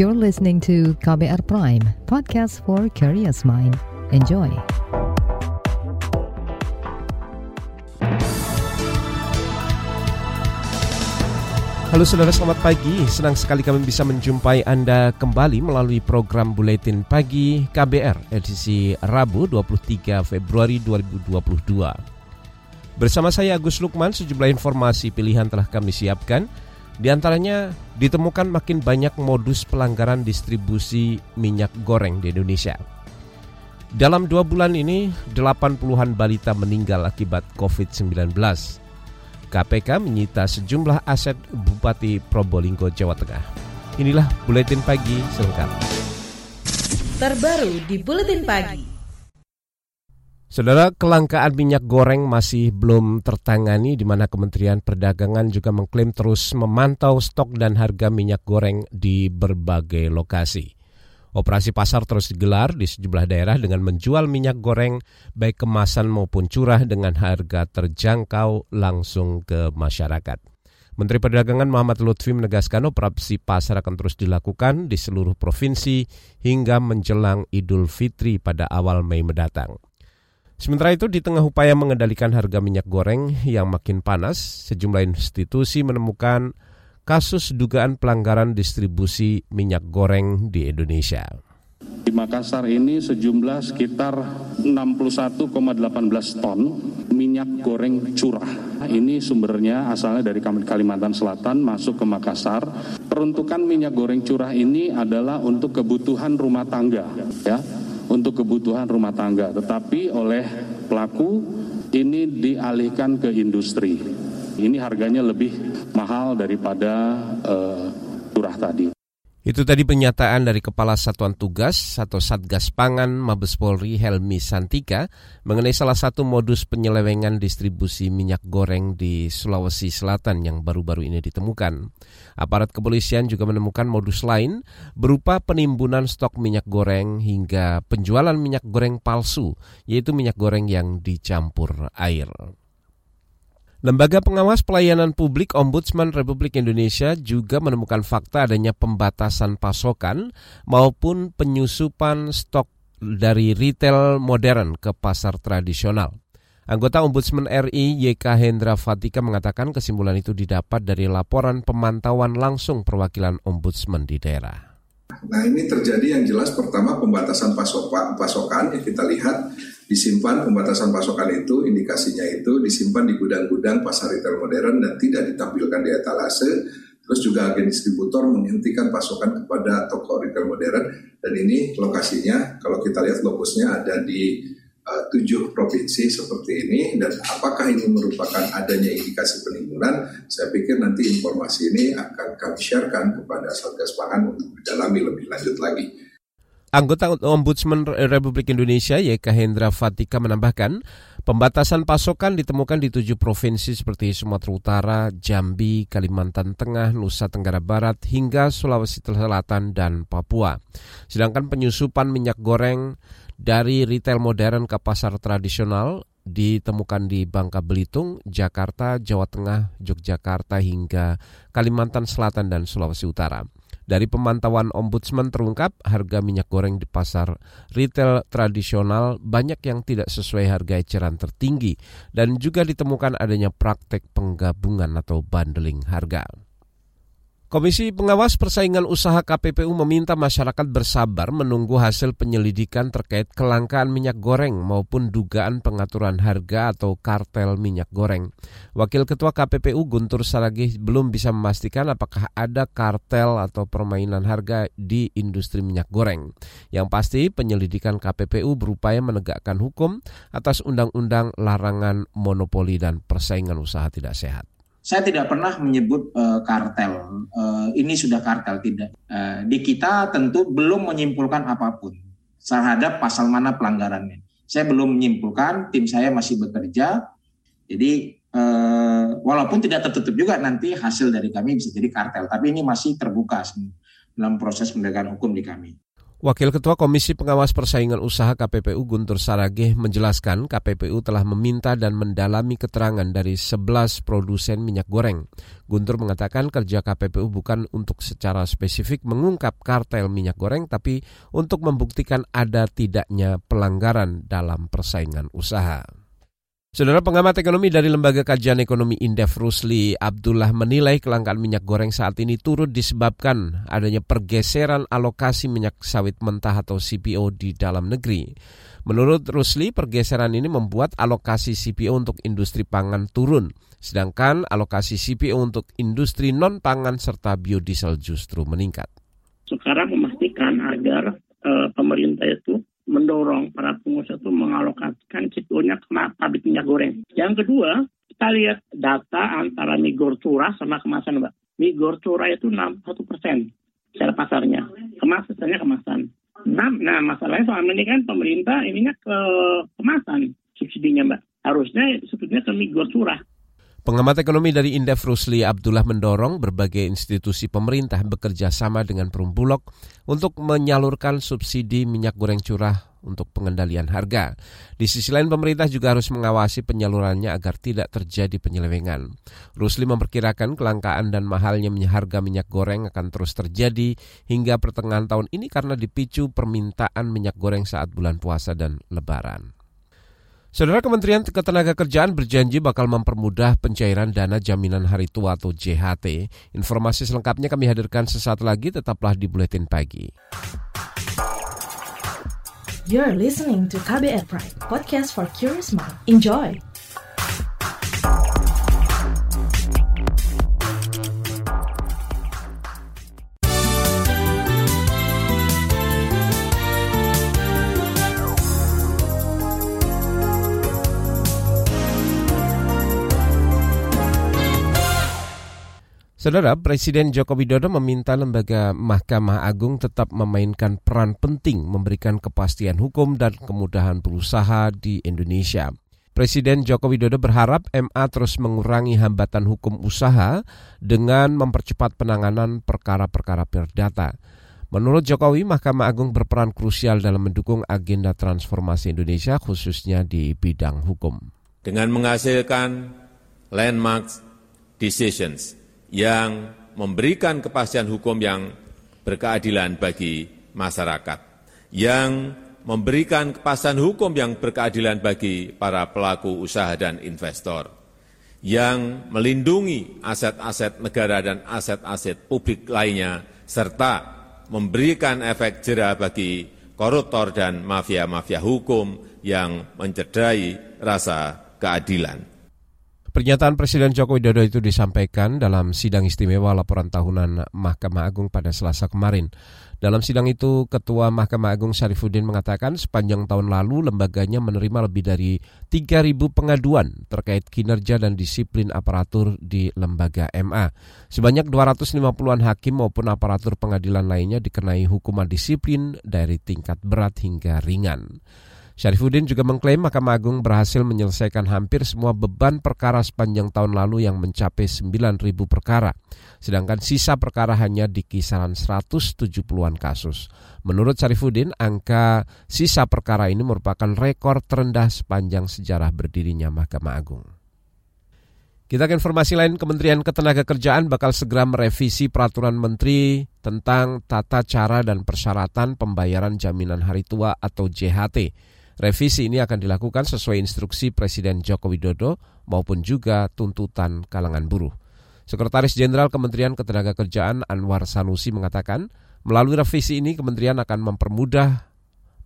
You're listening to KBR Prime, podcast for curious mind. Enjoy. Halo saudara, selamat pagi. Senang sekali kami bisa menjumpai Anda kembali melalui program Buletin Pagi KBR edisi Rabu 23 Februari 2022. Bersama saya Agus Lukman, sejumlah informasi pilihan telah kami siapkan. Di antaranya ditemukan makin banyak modus pelanggaran distribusi minyak goreng di Indonesia. Dalam dua bulan ini, 80-an balita meninggal akibat COVID-19. KPK menyita sejumlah aset Bupati Probolinggo, Jawa Tengah. Inilah Buletin Pagi selengkapnya. Terbaru di Buletin Pagi. Saudara, kelangkaan minyak goreng masih belum tertangani di mana Kementerian Perdagangan juga mengklaim terus memantau stok dan harga minyak goreng di berbagai lokasi. Operasi pasar terus digelar di sejumlah daerah dengan menjual minyak goreng baik kemasan maupun curah dengan harga terjangkau langsung ke masyarakat. Menteri Perdagangan Muhammad Lutfi menegaskan operasi pasar akan terus dilakukan di seluruh provinsi hingga menjelang Idul Fitri pada awal Mei mendatang. Sementara itu, di tengah upaya mengendalikan harga minyak goreng yang makin panas, sejumlah institusi menemukan kasus dugaan pelanggaran distribusi minyak goreng di Indonesia. Di Makassar ini sejumlah sekitar 61,18 ton minyak goreng curah. Ini sumbernya asalnya dari Kalimantan Selatan masuk ke Makassar. Peruntukan minyak goreng curah ini adalah untuk kebutuhan rumah tangga, ya, untuk kebutuhan rumah tangga. Tetapi oleh pelaku ini dialihkan ke industri. Ini harganya lebih mahal daripada uh, curah tadi. Itu tadi pernyataan dari Kepala Satuan Tugas atau Satgas Pangan Mabes Polri Helmi Santika mengenai salah satu modus penyelewengan distribusi minyak goreng di Sulawesi Selatan yang baru-baru ini ditemukan. Aparat kepolisian juga menemukan modus lain berupa penimbunan stok minyak goreng hingga penjualan minyak goreng palsu, yaitu minyak goreng yang dicampur air. Lembaga Pengawas Pelayanan Publik Ombudsman Republik Indonesia juga menemukan fakta adanya pembatasan pasokan maupun penyusupan stok dari retail modern ke pasar tradisional. Anggota Ombudsman RI YK Hendra Fatika mengatakan kesimpulan itu didapat dari laporan pemantauan langsung perwakilan Ombudsman di daerah. Nah ini terjadi yang jelas pertama pembatasan pasokan, pasokan yang kita lihat disimpan pembatasan pasokan itu indikasinya itu disimpan di gudang-gudang pasar retail modern dan tidak ditampilkan di etalase. Terus juga agen distributor menghentikan pasokan kepada toko retail modern dan ini lokasinya kalau kita lihat lokusnya ada di tujuh provinsi seperti ini dan apakah ini merupakan adanya indikasi penimbunan saya pikir nanti informasi ini akan kami sharekan kepada Satgas Pangan untuk didalami lebih lanjut lagi. Anggota Ombudsman Republik Indonesia YK Hendra Fatika menambahkan, pembatasan pasokan ditemukan di tujuh provinsi seperti Sumatera Utara, Jambi, Kalimantan Tengah, Nusa Tenggara Barat, hingga Sulawesi Selatan dan Papua. Sedangkan penyusupan minyak goreng dari retail modern ke pasar tradisional ditemukan di Bangka Belitung, Jakarta, Jawa Tengah, Yogyakarta hingga Kalimantan Selatan dan Sulawesi Utara. Dari pemantauan Ombudsman terungkap harga minyak goreng di pasar retail tradisional banyak yang tidak sesuai harga eceran tertinggi dan juga ditemukan adanya praktek penggabungan atau bundling harga. Komisi Pengawas Persaingan Usaha KPPU meminta masyarakat bersabar menunggu hasil penyelidikan terkait kelangkaan minyak goreng maupun dugaan pengaturan harga atau kartel minyak goreng. Wakil Ketua KPPU Guntur Saragih belum bisa memastikan apakah ada kartel atau permainan harga di industri minyak goreng. Yang pasti penyelidikan KPPU berupaya menegakkan hukum atas undang-undang larangan monopoli dan persaingan usaha tidak sehat saya tidak pernah menyebut uh, kartel. Uh, ini sudah kartel tidak. Uh, di kita tentu belum menyimpulkan apa pun terhadap pasal mana pelanggarannya. Saya belum menyimpulkan, tim saya masih bekerja. Jadi uh, walaupun tidak tertutup juga nanti hasil dari kami bisa jadi kartel, tapi ini masih terbuka dalam proses penegakan hukum di kami. Wakil Ketua Komisi Pengawas Persaingan Usaha KPPU Guntur Saragih menjelaskan KPPU telah meminta dan mendalami keterangan dari 11 produsen minyak goreng. Guntur mengatakan kerja KPPU bukan untuk secara spesifik mengungkap kartel minyak goreng tapi untuk membuktikan ada tidaknya pelanggaran dalam persaingan usaha. Saudara pengamat ekonomi dari Lembaga Kajian Ekonomi Indef Rusli Abdullah menilai kelangkaan minyak goreng saat ini turut disebabkan adanya pergeseran alokasi minyak sawit mentah atau CPO di dalam negeri. Menurut Rusli, pergeseran ini membuat alokasi CPO untuk industri pangan turun, sedangkan alokasi CPO untuk industri non-pangan serta biodiesel justru meningkat. Sekarang memastikan agar uh, pemerintah itu mendorong para pengusaha itu mengalokasikan CPO-nya ke pabrik minyak goreng. Yang kedua, kita lihat data antara migor curah sama kemasan, Mbak. Migor curah itu 61 persen secara pasarnya. Kemasannya kemasan. Nah, nah, masalahnya selama ini kan pemerintah ininya ke kemasan subsidinya, Mbak. Harusnya subsidinya ke migor curah. Pengamat ekonomi dari Indef Rusli Abdullah mendorong berbagai institusi pemerintah bekerja sama dengan Perumbulok untuk menyalurkan subsidi minyak goreng curah untuk pengendalian harga. Di sisi lain pemerintah juga harus mengawasi penyalurannya agar tidak terjadi penyelewengan. Rusli memperkirakan kelangkaan dan mahalnya harga minyak goreng akan terus terjadi hingga pertengahan tahun ini karena dipicu permintaan minyak goreng saat bulan puasa dan lebaran. Saudara Kementerian Ketenagakerjaan berjanji bakal mempermudah pencairan dana jaminan hari tua atau JHT. Informasi selengkapnya kami hadirkan sesaat lagi, tetaplah di Buletin Pagi. You're listening to KBR Pride, podcast for curious mind. Enjoy! Saudara, Presiden Joko Widodo meminta lembaga Mahkamah Agung tetap memainkan peran penting memberikan kepastian hukum dan kemudahan berusaha di Indonesia. Presiden Joko Widodo berharap MA terus mengurangi hambatan hukum usaha dengan mempercepat penanganan perkara-perkara perdata. Menurut Jokowi, Mahkamah Agung berperan krusial dalam mendukung agenda transformasi Indonesia khususnya di bidang hukum. Dengan menghasilkan landmark decisions yang memberikan kepastian hukum yang berkeadilan bagi masyarakat, yang memberikan kepastian hukum yang berkeadilan bagi para pelaku usaha dan investor, yang melindungi aset-aset negara dan aset-aset publik lainnya, serta memberikan efek jerah bagi koruptor dan mafia-mafia hukum yang mencederai rasa keadilan. Pernyataan Presiden Joko Widodo itu disampaikan dalam sidang istimewa laporan tahunan Mahkamah Agung pada Selasa kemarin. Dalam sidang itu, Ketua Mahkamah Agung Syarifuddin mengatakan sepanjang tahun lalu lembaganya menerima lebih dari 3.000 pengaduan terkait kinerja dan disiplin aparatur di lembaga MA. Sebanyak 250-an hakim maupun aparatur pengadilan lainnya dikenai hukuman disiplin dari tingkat berat hingga ringan. Syarifuddin juga mengklaim Mahkamah Agung berhasil menyelesaikan hampir semua beban perkara sepanjang tahun lalu yang mencapai 9.000 perkara. Sedangkan sisa perkara hanya di kisaran 170-an kasus. Menurut Syarifuddin, angka sisa perkara ini merupakan rekor terendah sepanjang sejarah berdirinya Mahkamah Agung. Kita ke informasi lain, Kementerian Ketenagakerjaan bakal segera merevisi peraturan menteri tentang tata cara dan persyaratan pembayaran jaminan hari tua atau JHT. Revisi ini akan dilakukan sesuai instruksi Presiden Joko Widodo maupun juga tuntutan kalangan buruh. Sekretaris Jenderal Kementerian Ketenagakerjaan Anwar Sanusi mengatakan, melalui revisi ini kementerian akan mempermudah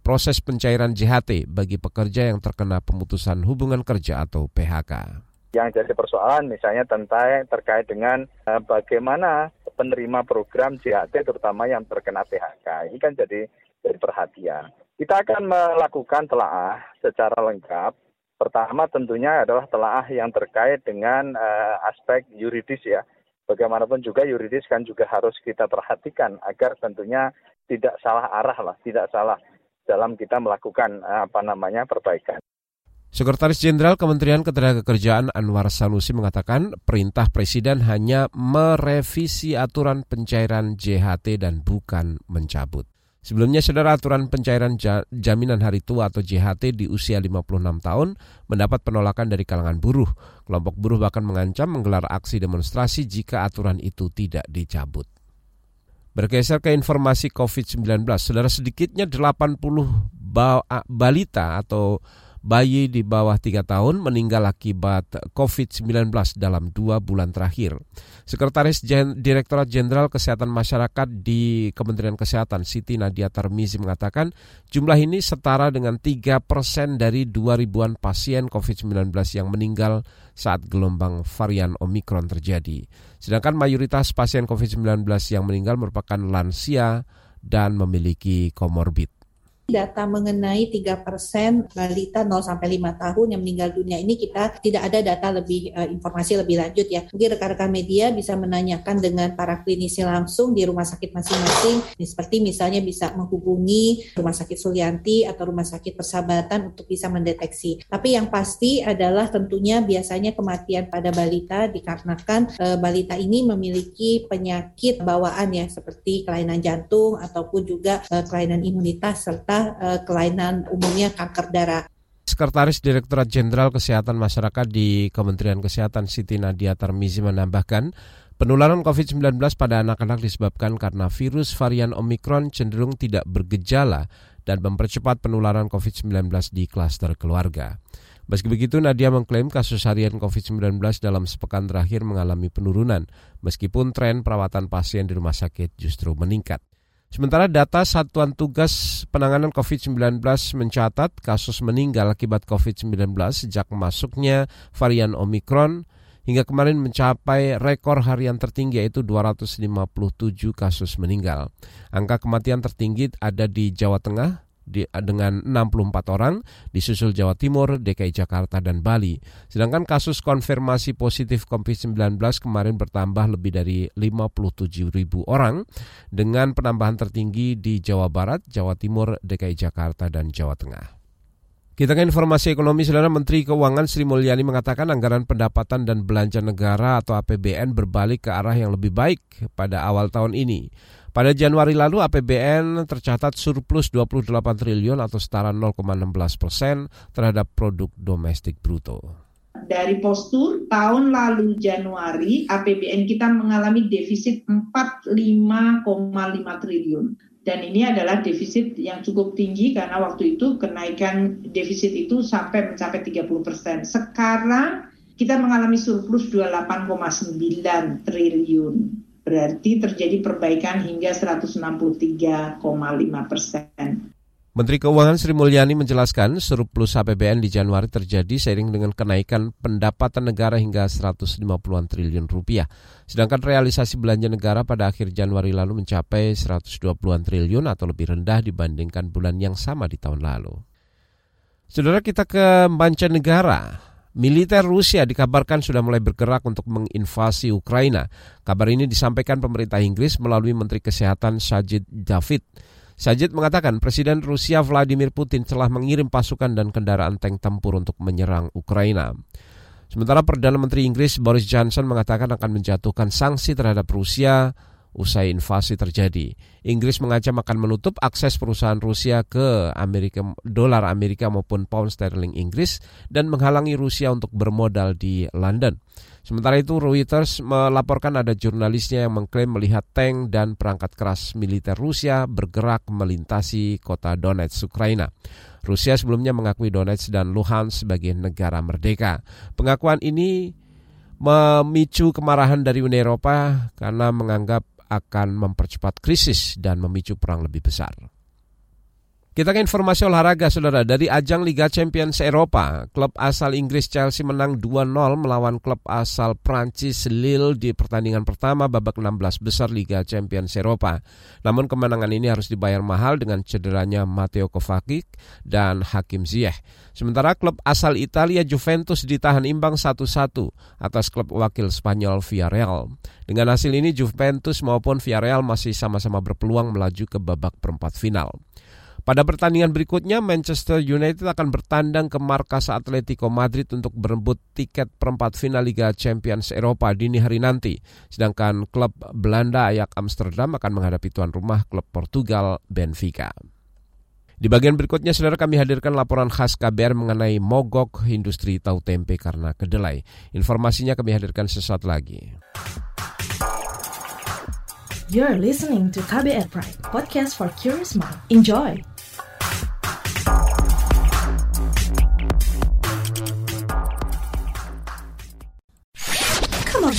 proses pencairan JHT bagi pekerja yang terkena pemutusan hubungan kerja atau PHK. Yang jadi persoalan misalnya tentang terkait dengan uh, bagaimana penerima program JHT terutama yang terkena PHK. Ini kan jadi jadi perhatian. Kita akan melakukan telaah secara lengkap. Pertama tentunya adalah telaah yang terkait dengan uh, aspek yuridis ya. Bagaimanapun juga yuridis kan juga harus kita perhatikan agar tentunya tidak salah arah lah, tidak salah dalam kita melakukan uh, apa namanya perbaikan. Sekretaris Jenderal Kementerian Ketenagakerjaan Anwar Sanusi mengatakan perintah Presiden hanya merevisi aturan pencairan JHT dan bukan mencabut. Sebelumnya, saudara aturan pencairan jaminan hari tua atau JHT di usia 56 tahun mendapat penolakan dari kalangan buruh. Kelompok buruh bahkan mengancam menggelar aksi demonstrasi jika aturan itu tidak dicabut. Bergeser ke informasi COVID-19, saudara sedikitnya 80 balita atau bayi di bawah 3 tahun meninggal akibat COVID-19 dalam dua bulan terakhir. Sekretaris Jen Direktorat Jenderal Kesehatan Masyarakat di Kementerian Kesehatan Siti Nadia Tarmizi mengatakan jumlah ini setara dengan 3 persen dari 2 ribuan pasien COVID-19 yang meninggal saat gelombang varian Omikron terjadi. Sedangkan mayoritas pasien COVID-19 yang meninggal merupakan lansia dan memiliki komorbid data mengenai 3% balita 0 sampai 5 tahun yang meninggal dunia ini kita tidak ada data lebih uh, informasi lebih lanjut ya. Mungkin rekan-rekan media bisa menanyakan dengan para klinisi langsung di rumah sakit masing-masing seperti misalnya bisa menghubungi rumah sakit Sulianti atau rumah sakit Persahabatan untuk bisa mendeteksi. Tapi yang pasti adalah tentunya biasanya kematian pada balita dikarenakan uh, balita ini memiliki penyakit bawaan ya seperti kelainan jantung ataupun juga uh, kelainan imunitas serta uh, kelainan umumnya kanker darah. Sekretaris Direktorat Jenderal Kesehatan Masyarakat di Kementerian Kesehatan Siti Nadia Tarmizi menambahkan, penularan COVID-19 pada anak-anak disebabkan karena virus varian Omikron cenderung tidak bergejala dan mempercepat penularan COVID-19 di klaster keluarga. Meski begitu, Nadia mengklaim kasus harian COVID-19 dalam sepekan terakhir mengalami penurunan, meskipun tren perawatan pasien di rumah sakit justru meningkat. Sementara data Satuan Tugas Penanganan COVID-19 mencatat kasus meninggal akibat COVID-19 sejak masuknya varian Omikron hingga kemarin mencapai rekor harian tertinggi yaitu 257 kasus meninggal. Angka kematian tertinggi ada di Jawa Tengah dengan 64 orang, disusul Jawa Timur, DKI Jakarta, dan Bali. Sedangkan kasus konfirmasi positif COVID-19 kemarin bertambah lebih dari 57 ribu orang dengan penambahan tertinggi di Jawa Barat, Jawa Timur, DKI Jakarta, dan Jawa Tengah. Kita ke informasi ekonomi, Saudara Menteri Keuangan Sri Mulyani mengatakan anggaran pendapatan dan belanja negara atau APBN berbalik ke arah yang lebih baik pada awal tahun ini. Pada Januari lalu APBN tercatat surplus 28 triliun atau setara 0,16 persen terhadap produk domestik bruto. Dari postur tahun lalu Januari APBN kita mengalami defisit 45,5 triliun. Dan ini adalah defisit yang cukup tinggi karena waktu itu kenaikan defisit itu sampai mencapai 30 persen. Sekarang kita mengalami surplus 28,9 triliun. Berarti terjadi perbaikan hingga 163,5 persen. Menteri Keuangan Sri Mulyani menjelaskan surplus APBN di Januari terjadi seiring dengan kenaikan pendapatan negara hingga 150-an triliun rupiah. Sedangkan realisasi belanja negara pada akhir Januari lalu mencapai 120-an triliun atau lebih rendah dibandingkan bulan yang sama di tahun lalu. Saudara kita ke mancanegara. Militer Rusia dikabarkan sudah mulai bergerak untuk menginvasi Ukraina. Kabar ini disampaikan pemerintah Inggris melalui Menteri Kesehatan Sajid David. Sajid mengatakan Presiden Rusia Vladimir Putin telah mengirim pasukan dan kendaraan tank tempur untuk menyerang Ukraina. Sementara Perdana Menteri Inggris Boris Johnson mengatakan akan menjatuhkan sanksi terhadap Rusia usai invasi terjadi. Inggris mengancam akan menutup akses perusahaan Rusia ke Amerika dolar Amerika maupun pound sterling Inggris dan menghalangi Rusia untuk bermodal di London. Sementara itu Reuters melaporkan ada jurnalisnya yang mengklaim melihat tank dan perangkat keras militer Rusia bergerak melintasi kota Donetsk, Ukraina. Rusia sebelumnya mengakui Donetsk dan Luhansk sebagai negara merdeka. Pengakuan ini memicu kemarahan dari Uni Eropa karena menganggap akan mempercepat krisis dan memicu perang lebih besar. Kita ke informasi olahraga, saudara. Dari ajang Liga Champions Eropa, klub asal Inggris Chelsea menang 2-0 melawan klub asal Prancis Lille di pertandingan pertama babak 16 besar Liga Champions Eropa. Namun kemenangan ini harus dibayar mahal dengan cederanya Matteo Kovacic dan Hakim Ziyech. Sementara klub asal Italia Juventus ditahan imbang 1-1 atas klub wakil Spanyol Villarreal. Dengan hasil ini Juventus maupun Villarreal masih sama-sama berpeluang melaju ke babak perempat final. Pada pertandingan berikutnya, Manchester United akan bertandang ke markas Atletico Madrid untuk berebut tiket perempat final Liga Champions Eropa dini hari nanti. Sedangkan klub Belanda Ajax Amsterdam akan menghadapi tuan rumah klub Portugal Benfica. Di bagian berikutnya, saudara kami hadirkan laporan khas KBR mengenai mogok industri tahu tempe karena kedelai. Informasinya kami hadirkan sesaat lagi. You're listening to KBR Pride, podcast for curious mind. Enjoy!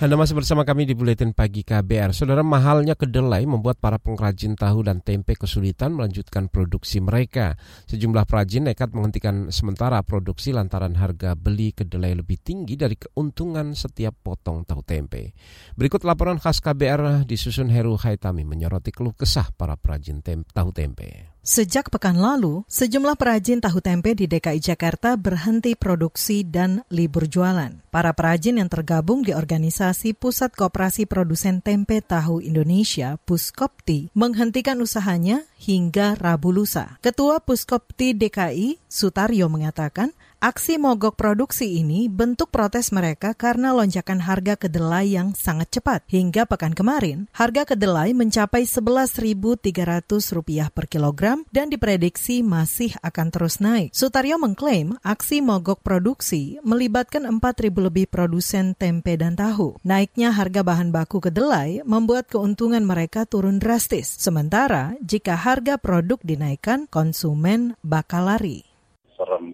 Anda masih bersama kami di Buletin Pagi KBR. Saudara, mahalnya kedelai membuat para pengrajin tahu dan tempe kesulitan melanjutkan produksi mereka. Sejumlah perajin nekat menghentikan sementara produksi lantaran harga beli kedelai lebih tinggi dari keuntungan setiap potong tahu tempe. Berikut laporan khas KBR disusun Heru Haitami menyoroti keluh kesah para perajin tem tahu tempe. Sejak pekan lalu, sejumlah perajin tahu tempe di DKI Jakarta berhenti produksi dan libur jualan. Para perajin yang tergabung di organisasi Pusat Koperasi Produsen Tempe Tahu Indonesia, Puskopti, menghentikan usahanya hingga Rabu lusa. Ketua Puskopti DKI, Sutaryo mengatakan, Aksi mogok produksi ini bentuk protes mereka karena lonjakan harga kedelai yang sangat cepat. Hingga pekan kemarin, harga kedelai mencapai Rp11.300 per kilogram dan diprediksi masih akan terus naik. Sutaryo mengklaim aksi mogok produksi melibatkan 4.000 lebih produsen tempe dan tahu. Naiknya harga bahan baku kedelai membuat keuntungan mereka turun drastis. Sementara jika harga produk dinaikkan, konsumen bakal lari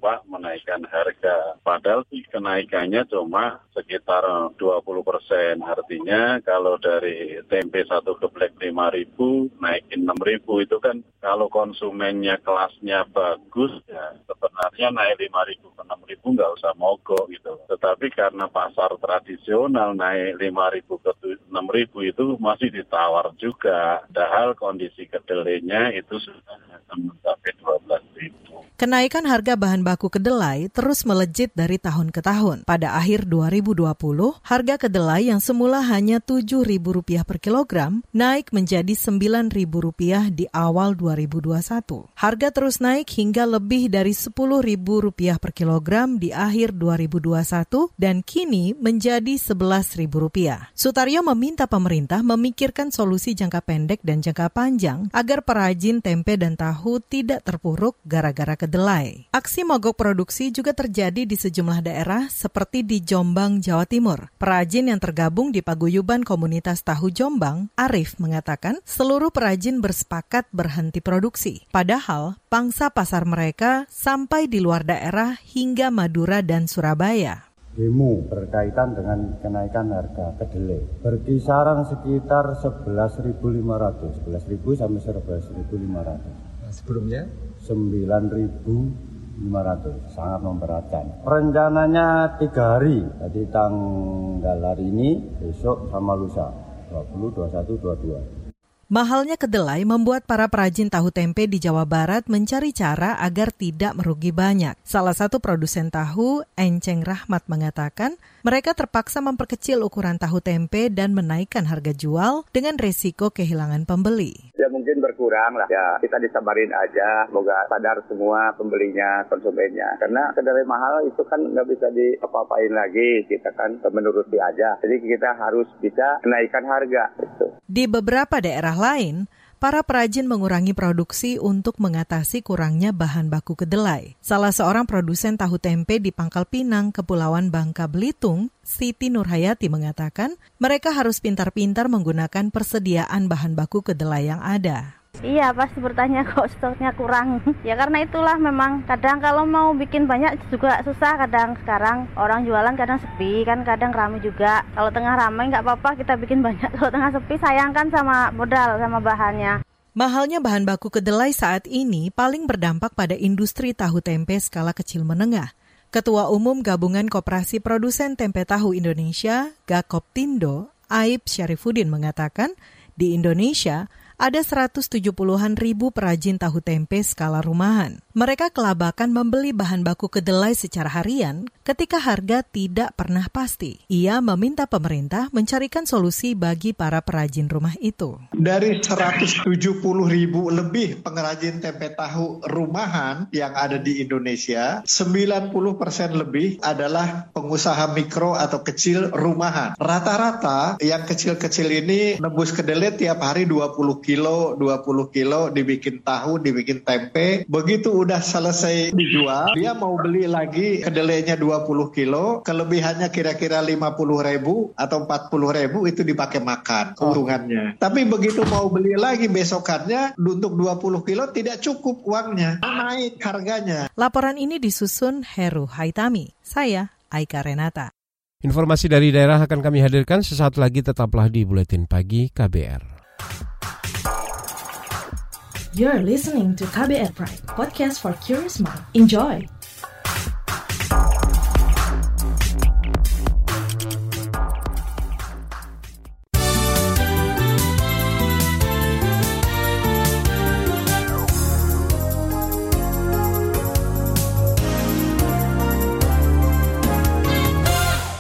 serempak menaikkan harga. Padahal kenaikannya cuma sekitar 20 persen. Artinya kalau dari tempe satu geblek 5 ribu, naikin 6 ribu itu kan kalau konsumennya kelasnya bagus, ya sebenarnya naik 5 ribu ke 6 ribu nggak usah mogok gitu. Tetapi karena pasar tradisional naik 5 ribu ke 6 ribu itu masih ditawar juga. Padahal kondisi kedelainya itu sudah mencapai 12 ribu. Kenaikan harga bahan baku kedelai terus melejit dari tahun ke tahun. Pada akhir 2020, harga kedelai yang semula hanya Rp7.000 per kilogram naik menjadi Rp9.000 di awal 2021. Harga terus naik hingga lebih dari Rp10.000 per kilogram di akhir 2021 dan kini menjadi Rp11.000. Sutaryo meminta pemerintah memikirkan solusi jangka pendek dan jangka panjang agar perajin tempe dan tahu tidak terpuruk gara-gara. Aksi mogok produksi juga terjadi di sejumlah daerah seperti di Jombang, Jawa Timur. Perajin yang tergabung di paguyuban komunitas tahu Jombang, Arif mengatakan seluruh perajin bersepakat berhenti produksi. Padahal pangsa pasar mereka sampai di luar daerah hingga Madura dan Surabaya. Demo berkaitan dengan kenaikan harga kedelai. Berkisaran sekitar 11.500 11.000 sampai 11.500 sebelumnya 9.000 500 sangat memberatkan. Rencananya tiga hari. Jadi tanggal hari ini besok sama lusa. 20 21 22 Mahalnya kedelai membuat para perajin tahu tempe di Jawa Barat mencari cara agar tidak merugi banyak. Salah satu produsen tahu, Enceng Rahmat mengatakan, mereka terpaksa memperkecil ukuran tahu tempe dan menaikkan harga jual dengan resiko kehilangan pembeli. Ya mungkin berkurang lah, ya kita disabarin aja, semoga sadar semua pembelinya, konsumennya. Karena kedelai mahal itu kan nggak bisa diapa-apain lagi, kita kan menuruti aja. Jadi kita harus bisa menaikkan harga. Gitu. Di beberapa daerah lain, para perajin mengurangi produksi untuk mengatasi kurangnya bahan baku kedelai. Salah seorang produsen tahu tempe di Pangkal Pinang, Kepulauan Bangka Belitung, Siti Nurhayati mengatakan, mereka harus pintar-pintar menggunakan persediaan bahan baku kedelai yang ada. Iya pasti bertanya kok stoknya kurang. Ya karena itulah memang kadang kalau mau bikin banyak juga susah. Kadang sekarang orang jualan kadang sepi kan kadang ramai juga. Kalau tengah ramai nggak apa-apa kita bikin banyak. Kalau tengah sepi sayang kan sama modal sama bahannya. Mahalnya bahan baku kedelai saat ini paling berdampak pada industri tahu tempe skala kecil menengah. Ketua Umum Gabungan Koperasi Produsen Tempe Tahu Indonesia, Gakoptindo, Aib Syarifuddin mengatakan, di Indonesia ada 170-an ribu perajin tahu tempe skala rumahan. Mereka kelabakan membeli bahan baku kedelai secara harian ketika harga tidak pernah pasti. Ia meminta pemerintah mencarikan solusi bagi para perajin rumah itu. Dari 170 ribu lebih pengrajin tempe tahu rumahan yang ada di Indonesia, 90 persen lebih adalah pengusaha mikro atau kecil rumahan. Rata-rata yang kecil-kecil ini nebus kedelai tiap hari 20 kilo, 20 kilo dibikin tahu, dibikin tempe. Begitu udah selesai dijual, dia mau beli lagi kedelainya 20 kilo, kelebihannya kira-kira 50 ribu atau 40 ribu itu dipakai makan keuntungannya. Oh. Tapi begitu mau beli lagi besokannya untuk 20 kilo tidak cukup uangnya, naik harganya. Laporan ini disusun Heru Haitami. Saya Aika Renata. Informasi dari daerah akan kami hadirkan sesaat lagi tetaplah di Buletin Pagi KBR. You're listening to KBR Pride, podcast for curious mind. Enjoy!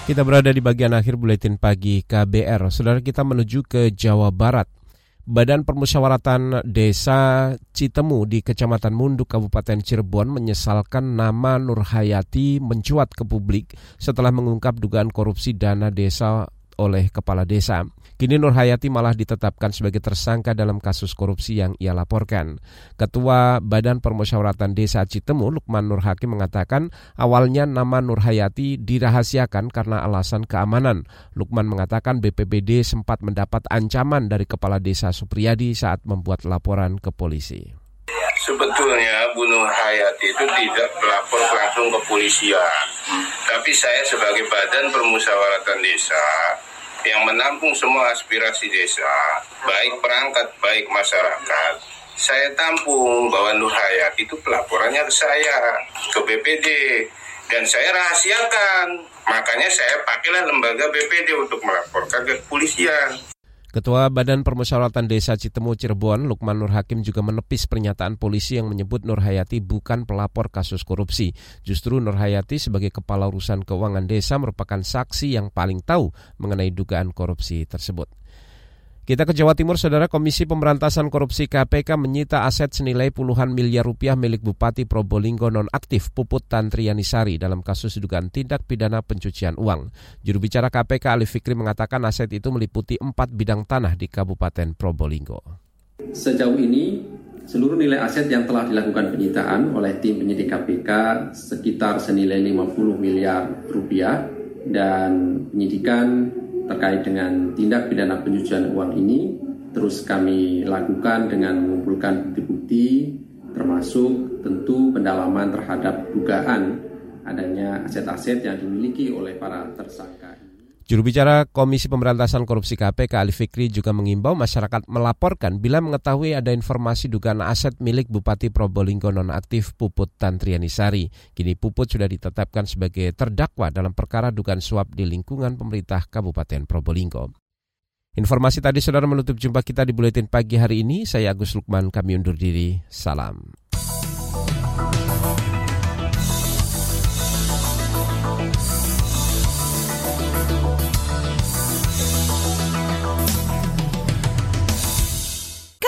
Kita berada di bagian akhir buletin pagi KBR. Saudara kita menuju ke Jawa Barat. Badan Permusyawaratan Desa Citemu di Kecamatan Munduk Kabupaten Cirebon menyesalkan nama Nur Hayati mencuat ke publik setelah mengungkap dugaan korupsi dana desa oleh kepala desa. Kini Nur Hayati malah ditetapkan sebagai tersangka dalam kasus korupsi yang ia laporkan. Ketua Badan Permusyawaratan Desa Citemu, Lukman Nur Hakim mengatakan awalnya nama Nur Hayati dirahasiakan karena alasan keamanan. Lukman mengatakan BPBD sempat mendapat ancaman dari Kepala Desa Supriyadi saat membuat laporan ke polisi. Sebetulnya Bu Nur Hayati itu tidak melapor langsung ke polisian. Tapi saya sebagai badan permusyawaratan desa yang menampung semua aspirasi desa, baik perangkat, baik masyarakat, saya tampung bahwa Nur Hayat itu pelaporannya ke saya, ke BPD, dan saya rahasiakan. Makanya saya pakailah lembaga BPD untuk melaporkan ke kepolisian. Ketua Badan Permusyawaratan Desa Citemu Cirebon, Lukman Nur Hakim juga menepis pernyataan polisi yang menyebut Nur Hayati bukan pelapor kasus korupsi. Justru Nur Hayati sebagai kepala urusan keuangan desa merupakan saksi yang paling tahu mengenai dugaan korupsi tersebut. Kita ke Jawa Timur, Saudara Komisi Pemberantasan Korupsi KPK menyita aset senilai puluhan miliar rupiah milik Bupati Probolinggo nonaktif Puput Tantrianisari dalam kasus dugaan tindak pidana pencucian uang. Juru bicara KPK Ali Fikri mengatakan aset itu meliputi empat bidang tanah di Kabupaten Probolinggo. Sejauh ini, seluruh nilai aset yang telah dilakukan penyitaan oleh tim penyidik KPK sekitar senilai 50 miliar rupiah dan penyidikan terkait dengan tindak pidana pencucian uang ini terus kami lakukan dengan mengumpulkan bukti-bukti termasuk tentu pendalaman terhadap dugaan adanya aset-aset yang dimiliki oleh para tersangka. Juru bicara Komisi Pemberantasan Korupsi KPK Ali Fikri juga mengimbau masyarakat melaporkan bila mengetahui ada informasi dugaan aset milik Bupati Probolinggo nonaktif Puput Tantrianisari. Kini Puput sudah ditetapkan sebagai terdakwa dalam perkara dugaan suap di lingkungan pemerintah Kabupaten Probolinggo. Informasi tadi saudara menutup jumpa kita di Buletin Pagi hari ini. Saya Agus Lukman, kami undur diri. Salam.